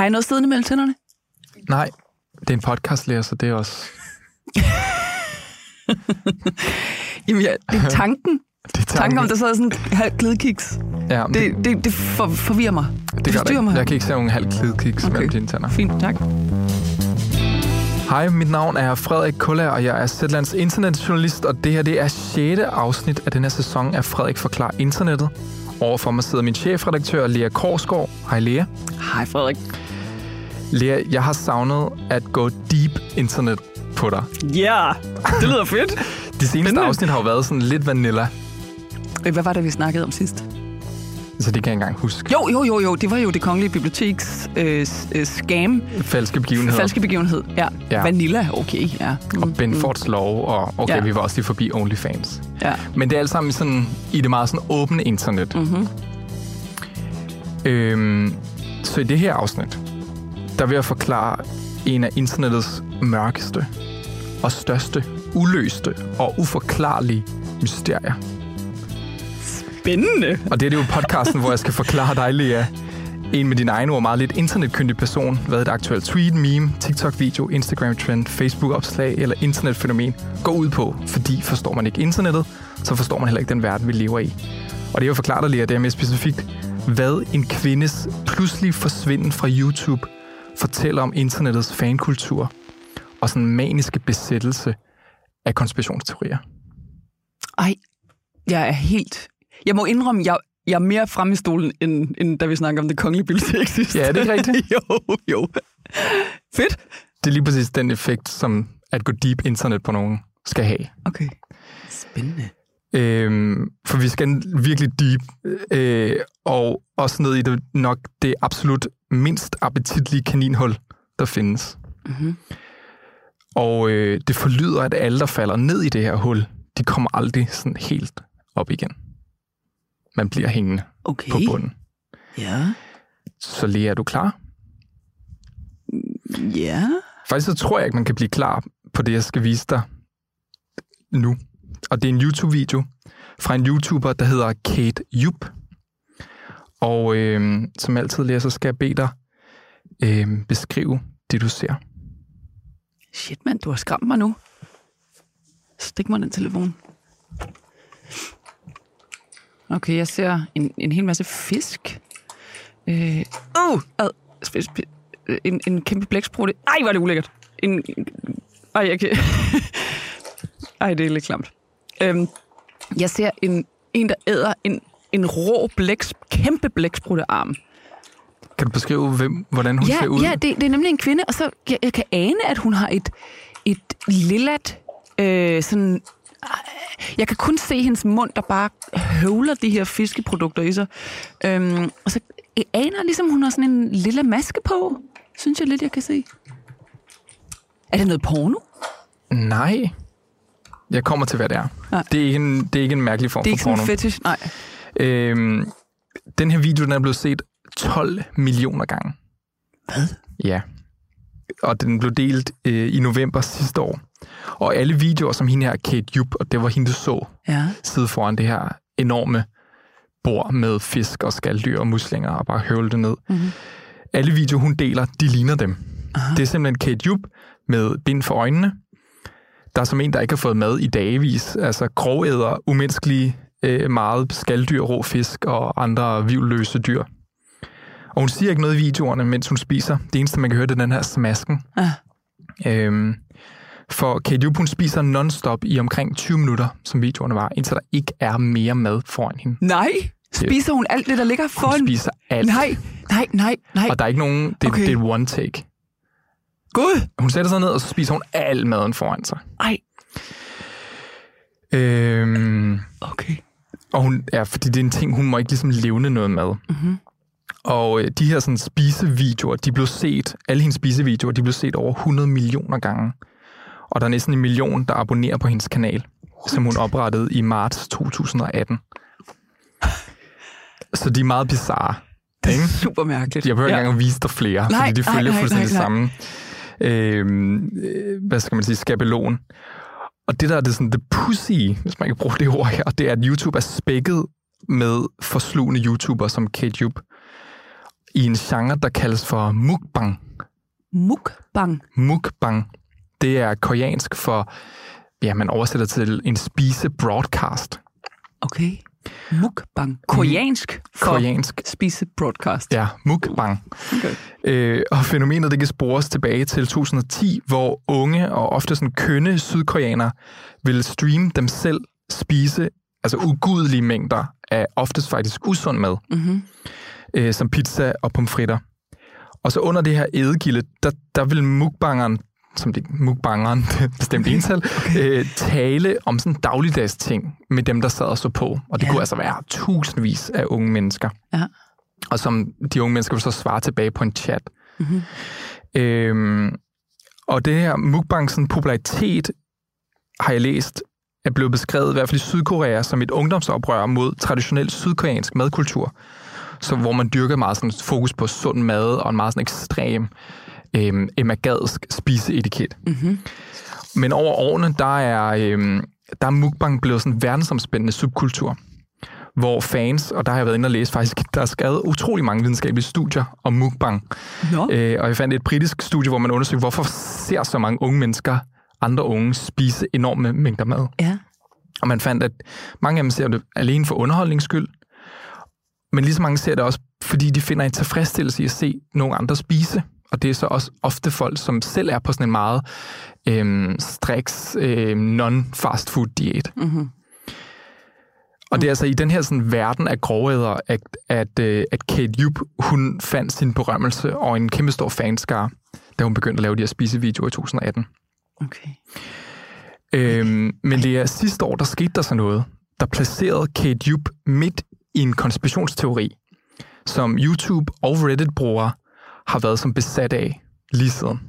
Har jeg noget siddende mellem tænderne? Nej, det er en podcastlærer, så det er også... Jamen, ja, det er tanken. Det er Tanken om, der så er sådan en halv glidkiks. Ja, det, Det, det, det for, forvirrer mig. det, det forstyrrer det. mig. Jeg kan ikke se nogen halv klidkiks okay. Mellem dine tænder. Fint, tak. Hej, mit navn er Frederik Kuller, og jeg er Zetlands internetjournalist, og det her det er 6. afsnit af den her sæson af Frederik Forklar Internettet. Overfor mig sidder min chefredaktør, Lea Korsgaard. Hej Lea. Hej, Frederik. Lea, jeg har savnet at gå deep internet på dig. Ja, yeah, det lyder fedt. De seneste Spændende. afsnit har jo været sådan lidt vanilla, Hvad var det, vi snakkede om sidst? så det kan jeg ikke engang huske. Jo, jo, jo, jo. Det var jo det kongelige biblioteks øh, øh, scam. Falske begivenheder. Falske begivenhed. Ja. Ja. Vanilla, okay. Ja. Mm, Og Ben Fords lov, og okay, Ja. vi var også lige forbi OnlyFans. Ja. Men det er alt sammen sådan, i det meget sådan åbne internet. Mm-hmm. Øhm, så i det her afsnit, der vil jeg forklare en af internettets mørkeste og største, uløste og uforklarlige mysterier. Spændende. Og det er det jo podcasten, hvor jeg skal forklare dig, Lea, en med din egen ord meget lidt internetkyndig person, hvad et aktuelt tweet, meme, TikTok-video, Instagram-trend, Facebook-opslag eller internetfænomen går ud på. Fordi forstår man ikke internettet, så forstår man heller ikke den verden, vi lever i. Og det jeg forklarer dig, Lea, det er mere specifikt, hvad en kvindes pludselig forsvinden fra YouTube fortæller om internettets fankultur og sådan maniske besættelse af konspirationsteorier. Ej, jeg er helt... Jeg må indrømme, jeg, jeg er mere fremme i stolen, end, end da vi snakker om det kongelige bibliotek sidst. Ja, er det ikke rigtigt? jo, jo. Fedt. Det er lige præcis den effekt, som at gå deep internet på nogen skal have. Okay. Spændende. Øhm, for vi skal virkelig deep, øh, og også ned i det nok det absolut mindst appetitlige kaninhul, der findes. Mm-hmm. Og øh, det forlyder, at alle, der falder ned i det her hul, de kommer aldrig sådan helt op igen. Man bliver hængende Okay. på bunden. Ja. Så Lea, er du klar? Ja. Faktisk så tror jeg ikke, man kan blive klar på det, jeg skal vise dig nu. Og det er en YouTube-video fra en YouTuber, der hedder Kate Jupp. Og øh, som altid læser, skal jeg bede dig øh, beskrive det, du ser. Shit, mand, du har skræmt mig nu. Stik mig den telefon. Okay, jeg ser en, en hel masse fisk. Øh, uh, ad, sp- sp- en, en kæmpe blæksprutte. Ej, hvor er det ulækkert. En, ej, jeg kan... ej, det er lidt klamt. Øhm, jeg ser en, en der æder en, en rå blæks, kæmpe blækspruttearm. Kan du beskrive, hvem, hvordan hun ja, ser ud? Ja, det, det er nemlig en kvinde, og så jeg, jeg kan ane, at hun har et, et lillat, øh, sådan... øh, Jeg kan kun se hendes mund, der bare høvler de her fiskeprodukter i sig. Øhm, og så jeg aner ligesom, hun har sådan en lille maske på, synes jeg lidt, jeg kan se. Er det noget porno? Nej. Jeg kommer til, hvad det er. Nej. Det er ikke en, det er ikke en mærkelig form Det er ikke for sådan porno. en fetish, nej. Øhm, den her video, den er blevet set 12 millioner gange. Hvad? Ja. Og den blev delt øh, i november sidste år. Og alle videoer, som hende her, Kate Jupp, og det var hende, du så, Ja. sidde foran det her enorme bord med fisk og skalddyr og muslinger og bare høvle det ned. Mm-hmm. Alle videoer, hun deler, de ligner dem. Aha. Det er simpelthen Kate Jupp med bind for øjnene. Der er som en, der ikke har fået mad i dagevis. Altså grovæder, umenneskelige, øh, meget skalddyr, rå fisk og andre vivløse dyr. Og hun siger ikke noget i videoerne, mens hun spiser. Det eneste, man kan høre, det er den her smasken. Ah. Øhm, for Kate Jupp, hun spiser non-stop i omkring 20 minutter, som videoerne var, indtil der ikke er mere mad foran hende. Nej, spiser hun alt det, der ligger Hun foran? spiser alt. Nej, nej, nej, nej. Og der er ikke nogen... Det, Okay. det er one take. Gud. Hun sætter sig ned, og så spiser hun al maden foran sig. Ej, Øhm, okay. og hun, ja, fordi det er en ting, hun må ikke ligesom levne noget med. Mm-hmm. Og øh, de her sådan, spisevideoer, de blev set, alle hendes spisevideoer, de blev set over 100 millioner gange. Og der er næsten en million, der abonnerer på hendes kanal, What? som hun oprettede i marts 2018. Så de er meget bizarre. Det Ikke? er super mærkeligt. Jeg behøver ikke Ja. engang at vise dig flere, Nej, fordi de nej, følger nej, fuldstændig nej, samme øh, øh, hvad skal man sige, skabelon. Og det der er det, sådan, det pussy, hvis man kan bruge det ord her, det er, at YouTube er spækket med forslugende YouTubere som Jupp. i en genre, der kaldes for mukbang. Mukbang. Mukbang, det er koreansk for, ja, man oversætter til en spise broadcast. Okay. Mukbang. Koreansk for Koreansk, spise broadcast. ja, mukbang. Okay. Øh, og fænomenet det kan spores tilbage til 2010, hvor unge og ofte sådan kønne sydkoreanere ville streame dem selv spise altså ugudelige mængder af oftest faktisk usund mad, Mm-hmm. øh, som pizza og pomfritter. Og så under det her ædegilde, der, der vil mukbangeren, som det mukbangeren, det er et bestemt Okay, ental, øh, tale om sådan dagligdags ting med dem, der sad og så på. Og det Ja. kunne altså være tusindvis af unge mennesker. Ja. Og som de unge mennesker vil så svare tilbage på en chat. Mm-hmm. Øhm, og det her mukbang sådan popularitet, har jeg læst, er blevet beskrevet i hvert fald i Sydkorea som et ungdomsoprør mod traditionel sydkoreansk madkultur. Så hvor man dyrker meget sådan fokus på sund mad og en meget sådan ekstrem øhm, emagadsk spiseetiket. Mm-hmm. Men over årene, der er, øhm, der er mukbang blevet sådan en verdensomspændende subkultur, hvor fans, og der har jeg været inde og læse faktisk, der er skrevet utrolig mange videnskabelige studier om mukbang. Nå. Øh, og jeg fandt et britisk studie, hvor man undersøgte, hvorfor ser så mange unge mennesker andre unge spise enorme mængder mad. Ja. Og man fandt, at mange af dem ser det alene for underholdnings skyld, men lige så mange ser det også, fordi de finder en tilfredsstillelse i at se nogle andre spise. Og det er så også ofte folk, som selv er på sådan en meget øhm, striks øh, non-fast food diæt. Mm-hmm. Og det er altså i den her sådan, verden af grovheder, at, at, øh, at Kate Jupp, hun fandt sin berømmelse og en kæmpe stor fanskare, da hun begyndte at lave de her spisevideoer i 2018. Okay. Øhm, men det er sidste år, der skete der så noget, der placerede Kate Jupp midt i en konspirationsteori, som YouTube og Reddit-brugere har været som besat af lige siden.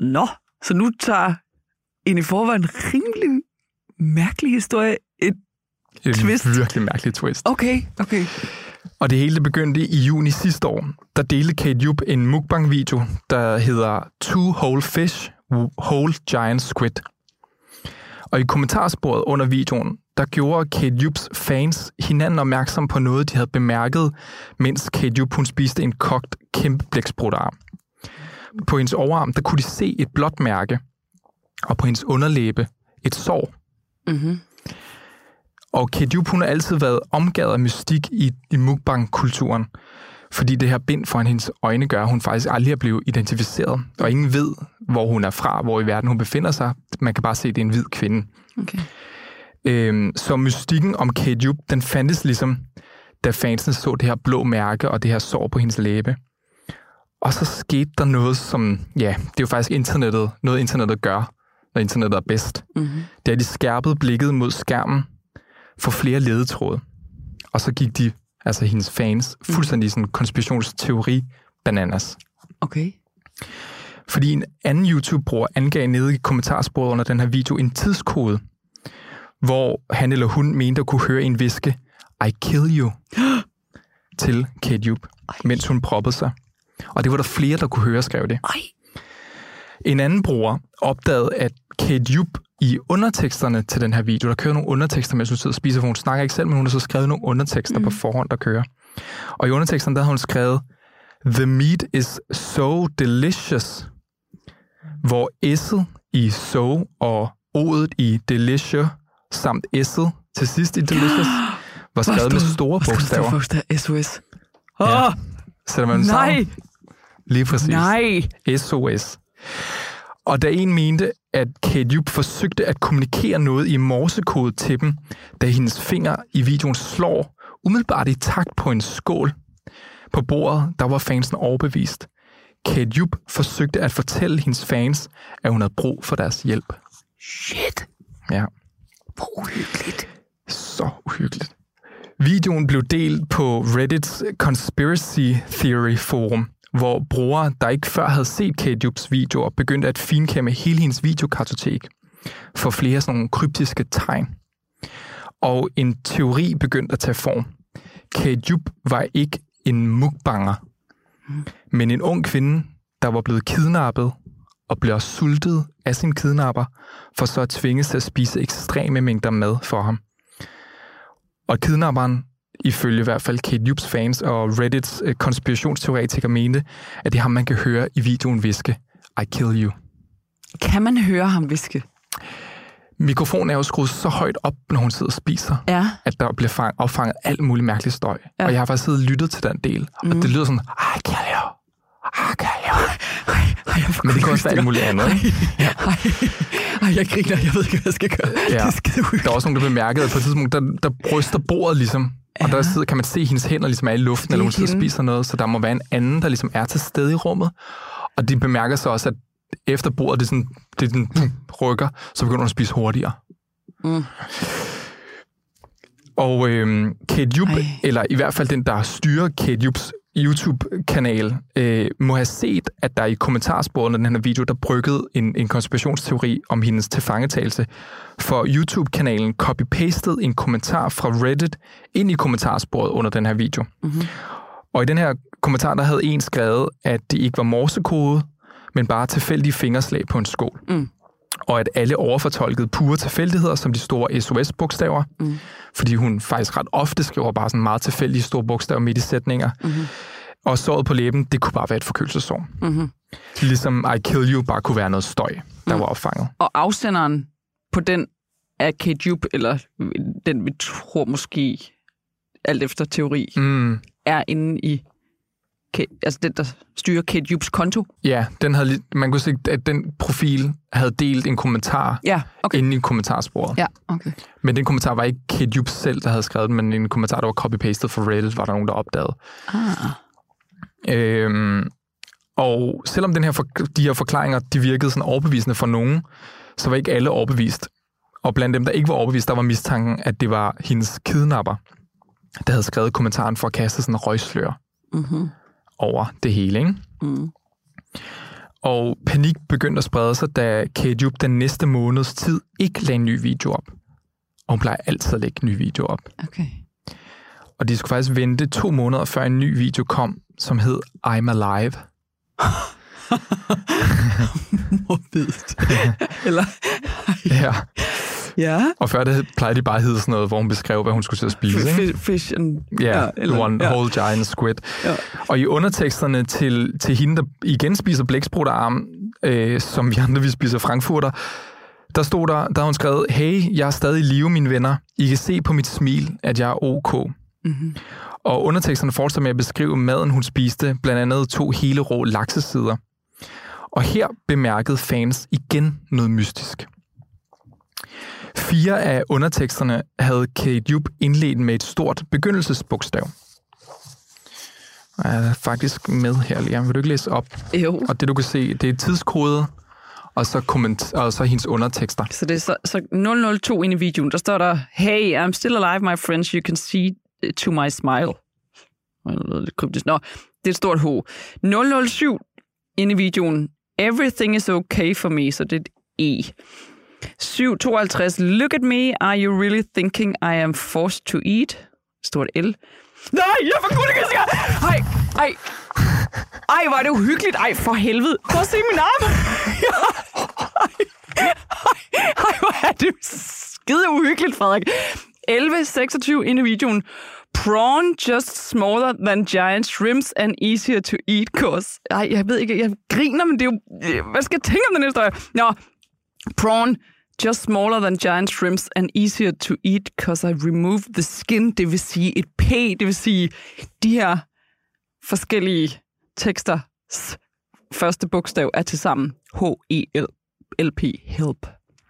Nå, så nu tager en i forvejen rimelig mærkelig historie et... Er Twist. virkelig mærkelig twist. Okay, okay. Og det hele begyndte i juni sidste år. Der delte Kate Jupp en mukbang-video, der hedder Two Whole Fish, Whole Giant Squid. Og i kommentarsporet under videoen, der gjorde Kate Jupps fans hinanden opmærksom på noget, de havde bemærket, mens Kate Jupp hun spiste en kogt kæmpe blæksprutterarm. På hendes overarm, der kunne de se et blåt mærke, og på hendes underlæbe et sår. Mm-hmm. Og Kate Jupp, hun har altid været omgavet af mystik i, i mukbang-kulturen. Fordi det her bind foran hendes øjne gør, at hun faktisk aldrig er blevet identificeret. Og ingen ved, hvor hun er fra, hvor i verden hun befinder sig. Man kan bare se, at det er en hvid kvinde. Okay. Øhm, så mystikken om Kate Jupp, den fandtes ligesom, da fansene så det her blå mærke og det her sår på hendes læbe. Og så skete der noget, som, ja, det er jo faktisk internettet, noget internettet gør, når internettet er bedst. Mm-hmm. Det er, de skærpede blikket mod skærmen for flere ledetråde. Og så gik de, altså hendes fans, fuldstændig sådan konspirationsteori bananas. Okay. Fordi en anden YouTube-bruger angav nede i kommentarsporet under den her video en tidskode, hvor han eller hun mente at kunne høre en viske, I kill you, til Jupp, mens hun proppede sig. Og det var der flere, der kunne høre, skrev det. Ej. En anden bruger opdagede, at Jupp i underteksterne til den her video, der kører nogle undertekster, mens hun sidder og spiser, for hun snakker ikke selv, men hun har så skrevet nogle undertekster mm. på forhånd, der kører. Og i underteksterne, der har hun skrevet, The meat is so delicious, hvor S'et i so og O'et i delicious, samt S'et til sidst i delicious, var skrevet med store bogstaver. bogstaver. SOS. Ja. Åh, Sætter man nej, sammen? Lige præcis. nej. SOS. Og da en mente, at Kate Jupp forsøgte at kommunikere noget i morsekode til dem, da hendes finger i videoen slår umiddelbart i takt på en skål. På bordet, der var fansen overbevist. Kate Jupp forsøgte at fortælle hendes fans, at hun havde brug for deres hjælp. Shit. Ja, Hvor uhyggeligt. så uhyggeligt. Videoen blev delt på Reddits Conspiracy Theory forum, hvor brugere, der ikke før havde set Kate videoer, begyndte at finkæmme hele hendes videokartotek for flere sådan nogle kryptiske tegn. Og en teori begyndte at tage form. Kate var ikke en mukbanger, men en ung kvinde, der var blevet kidnappet og blev sultet af sin kidnapper, for så at tvinges til at spise ekstreme mængder mad for ham. Og kidnapperen ifølge i hvert fald Kate Jupes fans og Reddits øh, konspirationsteoretikere mente, at det er ham, man kan høre i videoen viske, I kill you. Kan man høre ham viske? Mikrofonen er jo skruet så højt op, når hun sidder og spiser, Ja. at der bliver fang- opfanget alt muligt mærkelig støj. Ja. Ja. Og jeg har faktisk siddet og lyttet til den del, mm. og det lyder sådan, I kill you, I kill you. Ej, Men det kan også være alt muligt andet. ikke? Ej, ej, jeg griner, jeg ved ikke, hvad jeg skal gøre. Ja. Det er skide Der er også nogen, der bemærkede, at på et tidspunkt, der, der bryster bordet ligesom, og der sidder, kan man se, at hendes hænder ligesom er i luften, er eller hun sidder og spiser noget, så der må være en anden, der ligesom er til stede i rummet. Og de bemærker så også, at efter bordet, det sådan, det er den rykker, så begynder hun at spise hurtigere. Mm. Og øhm, Kate Jupp, Ej. eller i hvert fald den, der styrer Kate Jupps YouTube-kanal, øh, må have set, at der i kommentarsporet af den her video, der bryggede en, en konspirationsteori om hendes tilfangetagelse. For YouTube-kanalen copy-pasted en kommentar fra Reddit ind i kommentarsporet under den her video. Mhm. Og i den her kommentar, der havde en skrevet, at det ikke var morsekode, men bare tilfældige fingerslag på en skål. Mm. Og at alle overfortolkede pure tilfældigheder som de store SOS-bogstaver, Mm. fordi hun faktisk ret ofte skriver bare sådan meget tilfældige store bogstaver midt i sætninger. Mhm. Og såret på læben, det kunne bare være et forkølelsesår. Mm-hmm. Ligesom I kill you bare kunne være noget støj, der Mm. var opfanget. Og afsenderen på den er Kate Jupe, eller den vi tror måske, alt efter teori, Mm. er inde i altså den, der styrer Kate Jupes konto. Ja, den havde, man kunne se, at den profil havde delt en kommentar Ja, okay. inde i kommentarsporet. Ja, okay. Men den kommentar var ikke Kate Jupp selv, der havde skrevet den, men en kommentar, der var copy-pastet fra Reddit, var der nogen, der opdagede. Ah. Øhm, og selvom den her for, de her forklaringer de virkede sådan overbevisende for nogen, så var ikke alle overbevist. Og blandt dem, der ikke var overbevist, der var mistanken, at det var hendes kidnapper, der havde skrevet kommentaren for at kaste sådan en røgslør Mm-hmm. Over det hele. Ikke? Mm. Og panik begyndte at sprede sig, da Kate Jupp den næste måneds tid ikke lagde en ny video op. Og hun plejer altid at lægge en ny video op. Okay. Og de skulle faktisk vente to måneder, før en ny video kom, som hed I'm Alive. Morbidt. Eller, Ja. Ja. Og før det plejede de bare at hedde sådan noget, hvor hun beskrev, hvad hun skulle til at spise. Ikke? Fish, and... Ja, Ja, eller- one ja. whole giant squid. Ja. Og i underteksterne til, til hende, der igen spiser blæksprutarm, øh, som vi andre, vi spiser frankfurter, der stod der, der hun skrevet, hey, jeg er stadig i live, mine venner. I kan se på mit smil, at jeg er ok. Mm-hmm. Og underteksterne fortsætter med at beskrive maden, hun spiste, blandt andet to hele rå laksesider. Og her bemærkede fans igen noget mystisk. Fire af underteksterne havde Kate Jupp indledt med et stort begyndelsesbogstav. Jeg er faktisk med her, Liam. Vil du ikke læse op? Jo. Og det du kan se, det er tidskode, og så, komment- og så hendes undertekster. Så det er så, så 002 inde i videoen, der står der, Hey, I'm still alive, my friends. You can see to my smile. Lidt kryptisk. Nå, det er et stort H. 007 inde i videoen. Everything is okay for me, så det er et E. 752. Look at me. Are you really thinking I am forced to eat? Stort L. Nej, jeg får kuldegysninger! Ej, ej. Ej, hvor er det uhyggeligt. Ej, for helvede. Prøv at se min arm. Ej, ej, hvor er det skide uhyggeligt, Frederik. 11.26 inde i videoen. Prawn just smaller than giant shrimps and easier to eat, cause... Ej, jeg ved ikke, jeg griner, men det er jo... Hvad skal jeg tænke om den historie? Nå, prawn just smaller than giant shrimps and easier to eat, cause I removed the skin. Det vil sige et P, det vil sige de her forskellige tekster første bogstav er til sammen H-E-L-P, help.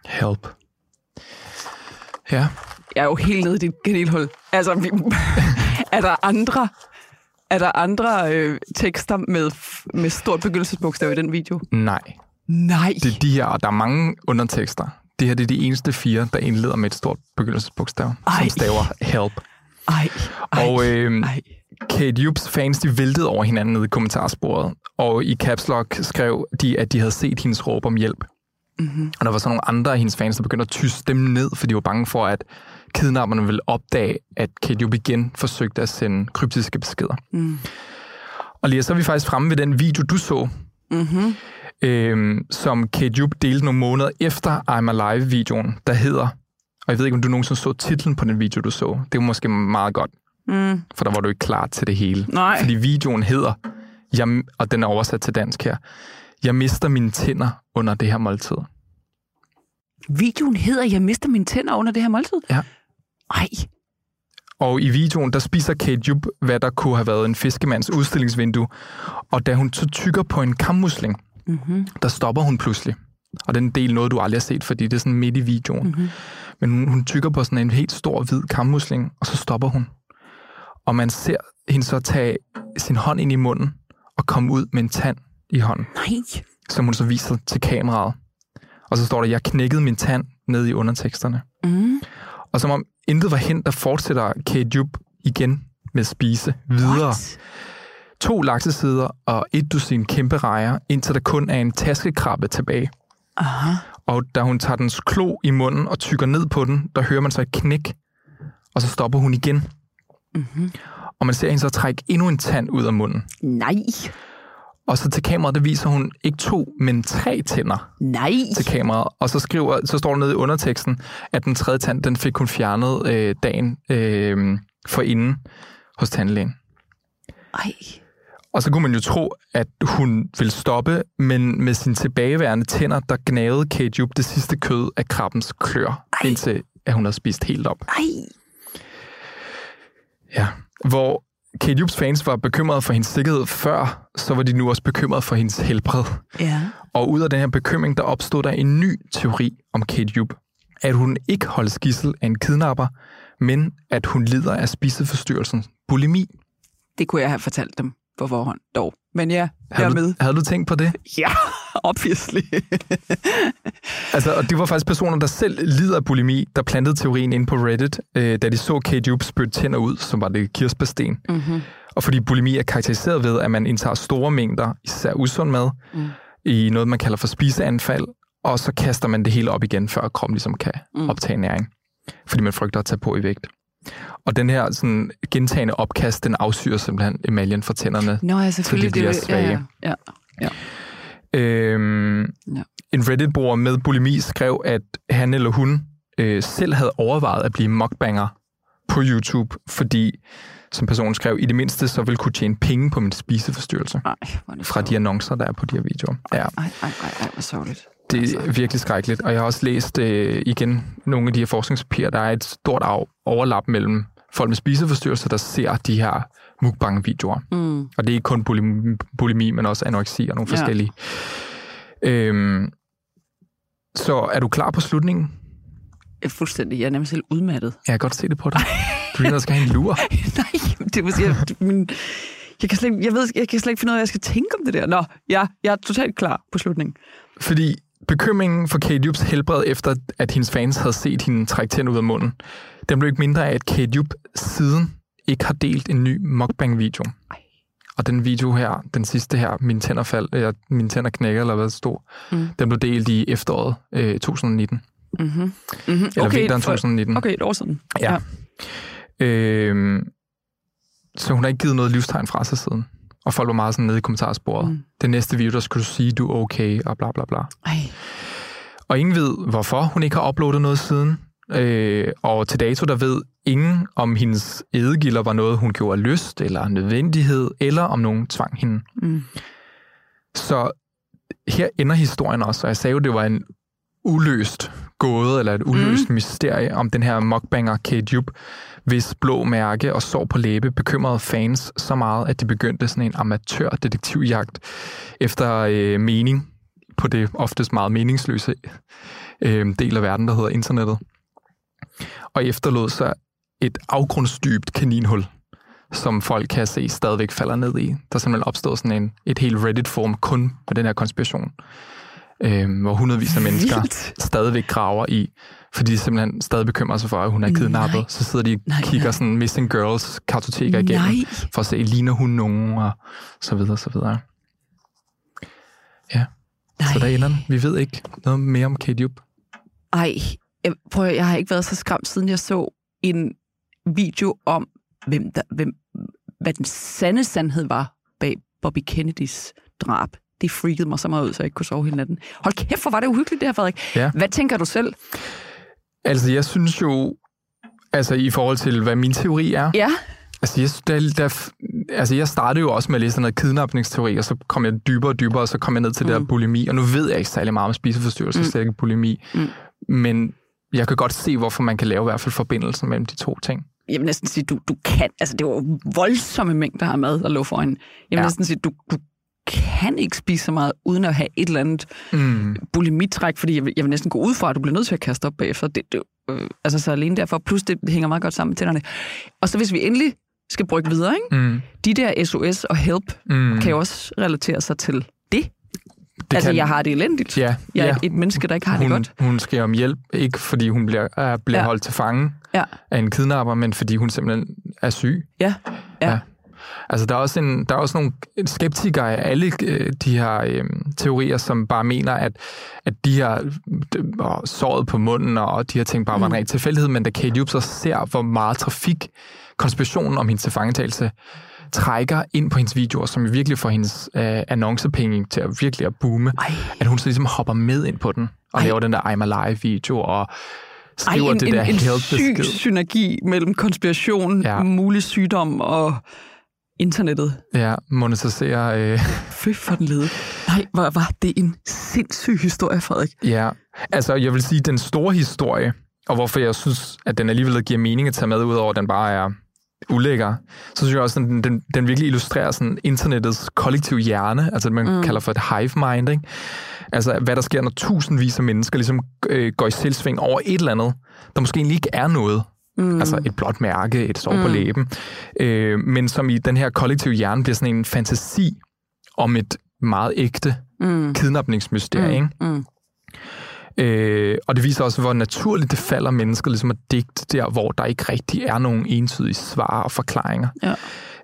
Help. Ja, Jeg er jo helt nede i dit kanelhul. Altså, vi, er der andre, er der andre øh, tekster med, med stort begyndelsesbogstav i den video? nej. Nej. Det er de her, og der er mange undertekster. Det her det er de eneste fire, der indleder med et stort begyndelsesbogstav, Ej. som staver help. Ej, ej, Og øh, ej. Kate Jupps fans, de væltede over hinanden nede i kommentarsporet, og i Caps Lock skrev de, at de havde set hendes råb om hjælp. Mm-hmm. Og der var så nogle andre af hendes fans, der begyndte at tyste dem ned, fordi de var bange for, at kidnapperne ville opdage, at Kate Jupp igen forsøgte at sende kryptiske beskeder. Mm. Og lige så er vi faktisk fremme ved den video, du så, Mm-hmm. Øhm, som Kate Jupp delte nogle måneder efter I'm Alive-videoen, der hedder, og jeg ved ikke, om du nogensinde så titlen på den video, du så. Det er måske meget godt. Mm. For der var du ikke klar til det hele. Nej. Fordi videoen hedder, jeg, og den er oversat til dansk her, jeg mister mine tænder under det her måltid. Videoen hedder, jeg mister mine tænder under det her måltid? Ja. Ej, Og i videoen, der spiser Kate Jupp, hvad der kunne have været en fiskemands udstillingsvindue. Og da hun så tykker på en kammusling, mm-hmm. der stopper hun pludselig. Og den del noget, du aldrig har set, fordi det er sådan midt i videoen. Mm-hmm. Men hun, hun tykker på sådan en helt stor hvid kammusling, og så stopper hun. Og man ser hende så tage sin hånd ind i munden og komme ud med en tand i hånden, nej. som hun så viser til kameraet. Og så står der, jeg knækkede min tand ned i underteksterne. Mm. Og som om intet var hen, der fortsætter Kate Jupp igen med at spise videre. What? To laksesider og et dusin kæmpe rejer, indtil der kun er en taskekrabbe tilbage. Aha. Og da hun tager dens klo i munden og tykker ned på den, der hører man så et knæk, og så stopper hun igen. Mm-hmm. Og man ser hende så trække endnu en tand ud af munden. Nej. Og så til kameraet, der viser hun ikke to, men tre tænder Nej. til kameraet. Og så, skriver, så står der nede i underteksten, at den tredje tand, den fik hun fjernet øh, dagen øh, for inden hos tandlægen. Ej. Og så kunne man jo tro, at hun ville stoppe, men med sine tilbageværende tænder, der gnavede Kate Jupp det sidste kød af krabbens klør, Ej. indtil at hun havde spist helt op. Ej. Ja. Hvor Kate Jupps fans var bekymrede for hendes sikkerhed før, så var de nu også bekymrede for hendes helbred. Ja. Og ud af den her bekymring, der opstod der en ny teori om Kate Jupp. At hun ikke holdes gissel af en kidnapper, men at hun lider af spiseforstyrrelsen bulimi. Det kunne jeg have fortalt dem på forhånd, dog. Men ja, jeg er Havde med. du, havde du tænkt på det? Ja, obviously. Altså, og det var faktisk personer, der selv lider af bulimi, der plantede teorien ind på Reddit, øh, da de så Kate Jupp spytte tænder ud, som var det kirsebærsten. mm-hmm. Og fordi bulimi er karakteriseret ved, at man indtager store mængder, især usund mad, Mm. i noget, man kalder for spiseanfald, og så kaster man det hele op igen, før kroppen ligesom kan Mm. optage næring. Fordi man frygter at tage på i vægt. Og den her sådan, gentagende opkast, den afsyrer simpelthen emaljen fra tænderne. Nå, ja, selvfølgelig. bliver det, svage. Ja, ja. Øhm, Ja. En Reddit-bruger med bulimi skrev, at han eller hun øh, selv havde overvejet at blive mukbanger på YouTube, fordi, som personen skrev, i det mindste så ville kunne tjene penge på min spiseforstyrrelse Ej, fra de annoncer, der er på de her videoer. Ja, Ej, ej, ej, ej, hvor sørgeligt. Det Altså. er virkelig skrækkeligt. Og jeg har også læst øh, igen nogle af de her forskningspapirer, der er et stort af, overlap mellem folk med spiseforstyrrelser, der ser de her mukbang-videoer. Mm. Og det er ikke kun bulimi, bulimi men også anoreksi og nogle Ja. forskellige. Øhm, så er du klar på slutningen? Jeg er fuldstændig, jeg er nærmest helt udmattet. Jeg kan godt se det på dig. Du ligner, skal have en lur. Nej, det vil sige, min, jeg, kan slet, ikke- jeg, ved, jeg kan slet ikke finde ud af, hvad jeg skal tænke om det der. Nå, ja, jeg er totalt klar på slutningen. Fordi bekymringen for Kate helbred, efter at hendes fans havde set hende trække tænder ud af munden, den blev ikke mindre af, at Kate siden ikke har delt en ny mukbang-video. Og den video her, den sidste her, mine tænder faldt, eller mine tænder knækker, eller hvad det stod, Mm. den blev delt i efteråret øh, 2019. Mm-hmm. Mm-hmm. Eller okay, vinteren 2019. Okay, et år siden. Ja. Øhm, så hun har ikke givet noget livstegn fra sig siden. Og folk var meget sådan nede i kommentarsporet. Mm. Den næste video, der skulle du sige, du er okay, og bla bla bla. Ej, Og ingen ved, hvorfor hun ikke har uploadet noget siden. Øh, og til dato, der ved ingen, om hendes edegilder var noget, hun gjorde af lyst, eller nødvendighed, eller om nogen tvang hende. mm. Så her ender historien også, og jeg sagde jo, det var en uløst gåde, eller et uløst mm. mysterie om den her mukbanger Jupp, hvis blå mærke og sår på læbe bekymrede fans så meget, at de begyndte sådan en amatør-detektivjagt efter øh, mening på det oftest meget meningsløse øh, del af verden, der hedder internettet. Og efterlod sig et afgrundsdybt kaninhul, som folk kan se stadigvæk falder ned i. Der er simpelthen opstået sådan en, et helt Reddit-forum kun med den her konspiration, øh, hvor hundredvis af mennesker Vildt. stadigvæk graver i, fordi de simpelthen stadig bekymrer sig for, at hun er kidnappet. Nej. Så sidder de og Nej, kigger nej. sådan missing girls kartoteker igennem, Nej. for at se, ligner hun nogen, og så videre, så videre. Ja, Nej. så der ender den. Vi ved ikke noget mere om Kate Jupp. Ej, jeg, prøv, jeg har ikke været så skræmt, siden jeg så en video om, hvem der, hvem, hvad den sande sandhed var bag Bobby Kennedys drab. Det freakede mig så meget ud, så jeg ikke kunne sove hele natten. Hold kæft, hvor var det uhyggeligt, det her, Frederik. Ja. Hvad tænker du selv? Altså, jeg synes jo, altså i forhold til, hvad min teori er, Ja, Altså, jeg, der, der, altså, jeg startede jo også med at læse noget kidnapningsteori, og så kom jeg dybere og dybere, og så kom jeg ned til mm. det der bulimi. Og nu ved jeg ikke særlig meget om spiseforstyrrelser, mm. Slet ikke bulimi. Mm. Men jeg kan godt se, hvorfor man kan lave i hvert fald forbindelsen mellem de to ting. Jeg vil næsten sige, du, du kan, altså det var voldsomme mængder af mad, der lå foran. Jeg vil ja. næsten sige, du, du kan ikke spise så meget, uden at have et eller andet Mm. bulimitræk, fordi jeg vil, jeg vil næsten gå ud fra, at du bliver nødt til at kaste op bagefter. Det, det, øh, altså så alene derfor, plus det hænger meget godt sammen med tænderne. Og så hvis vi endelig skal brygge videre, ikke? Mm. de der SOS og help Mm. kan jo også relatere sig til det. Det altså, kan- jeg har det elendigt. Ja, Jeg er ja. et menneske, der ikke har hun, det godt. Hun skal om hjælp, ikke fordi hun bliver, er, bliver ja. Ja. holdt til fange Ja. af en kidnapper, men fordi hun simpelthen er syg. Ja, ja. Ja. Altså, der er også, en, der er også nogle skeptikere af alle øh, de her øh, teorier, som bare mener, at, at de her øh, såret på munden og de her ting bare var en Mm. ren tilfældighed, men da Kate Jupp så ser, hvor meget trafik, konspirationen om hendes tilfangetagelse, trækker ind på hendes videoer, som virkelig får hendes øh, annoncepenge til at virkelig at boome, Ej, at hun så ligesom hopper med ind på den, og Ej. laver den der I'm Alive-video, og Ej skriver en, det der en, en syg synergi mellem konspiration, ja. mulig sygdom og internettet. Ja, monetiserer... Øh, Fy for den lede. Nej, hvor var det en sindssyg historie, Frederik. Ja, altså jeg vil sige, den store historie, og hvorfor jeg synes, at den alligevel giver mening at tage med, udover at den bare er ulækker, så synes jeg også, at den, den, den virkelig illustrerer sådan internettets kollektive hjerne, altså det, man. Mm. kalder for et hive mind, ikke? Altså hvad der sker, når tusindvis af mennesker ligesom øh, går i selvsving over et eller andet, der måske egentlig ikke er noget. Mm. Altså et blåt mærke, et sår mm. på Mm. læben, øh, men som i den her kollektive hjerne bliver sådan en fantasi om et meget ægte Mm. kidnapningsmysterie, ikke? Mm. Øh, og det viser også, hvor naturligt det falder mennesker ligesom at digte der, hvor der ikke rigtig er nogen entydige svar og forklaringer. Ja.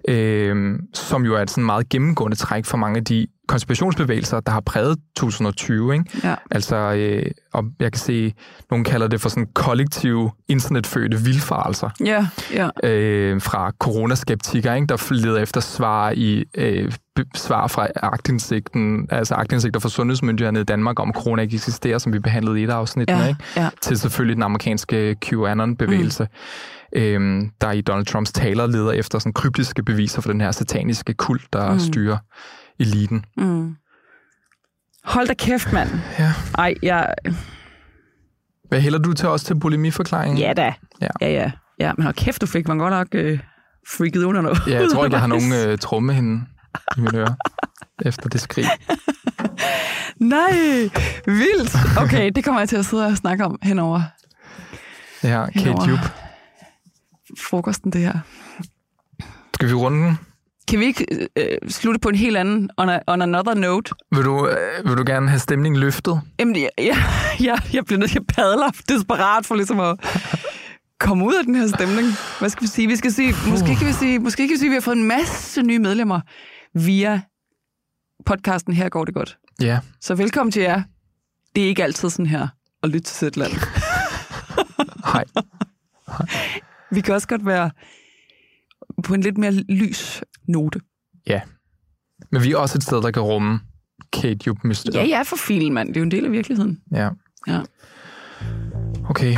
Øh, som jo er et sådan meget gennemgående træk for mange af de konspirationsbevægelser, der har præget 2020. Ikke? Ja. Altså, øh, og jeg kan se, nogen kalder det for sådan kollektive internetfødte vildfarelser Ja, ja. øh, fra coronaskeptikere, ikke? der leder efter svar i øh, svar fra agtindsigten, altså agtindsigter fra sundhedsmyndighederne i Danmark om, corona ikke eksisterer, som vi behandlede i et afsnit, Ja, ikke? ja. til selvfølgelig den amerikanske QAnon-bevægelse, mm. Øhm, der i Donald Trumps taler leder efter sådan kryptiske beviser for den her sataniske kult, der mm. Styrer eliten. Mm. Hold da kæft, mand. Ja. Ej, jeg... Hvad hælder du til os til bulimiforklaringen? Ja da. Ja. ja, ja. ja men hold kæft, du fik man godt nok øh, freaket under noget. Ja, jeg tror ikke, jeg har nogen øh, trommehinde i mine ører efter det skrig. Nej, vildt. Okay, det kommer jeg til at sidde og snakke om henover, Ja, Kate Henover. Jupp. Frokosten, det her. Skal vi runde den? Kan vi ikke øh, slutte på en helt anden, on, a, on another note? Vil du, øh, vil du gerne have stemningen løftet? Jamen, jeg, jeg, jeg, jeg bliver nødt til at padle desperat for ligesom at komme ud af den her stemning. Hvad skal vi sige? Vi skal sige, måske kan vi sige, måske kan vi sige, at vi har fået en masse nye medlemmer via podcasten Her går det godt. Ja. Så velkommen til jer. Det er ikke altid sådan her at lytte til Sætland. Hej. Vi kan også godt være på en lidt mere lys note. Ja. Men vi er også et sted, der kan rumme Kate Jupp mysteriet. Ja, er for filen, mand. Det er jo en del af virkeligheden. ja. Ja. Okay,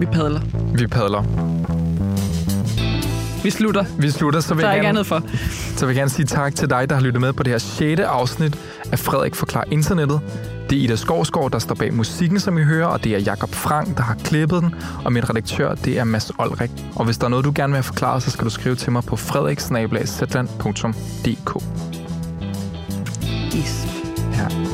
Vi padler. vi padler. Vi slutter. Vi slutter, så vil, Der er jeg gerne, for. så vil jeg gerne sige tak til dig, der har lyttet med på det her 6. afsnit af Frederik Forklar Internettet. Det er Ida Skovsgaard, der står bag musikken, som I hører, og det er Jakob Frank, der har klippet den, og min redaktør, det er Mads Olrik. Og hvis der er noget, du gerne vil have forklaret, så skal du skrive til mig på frederiksnabelagszetland.dk. Is. Ja.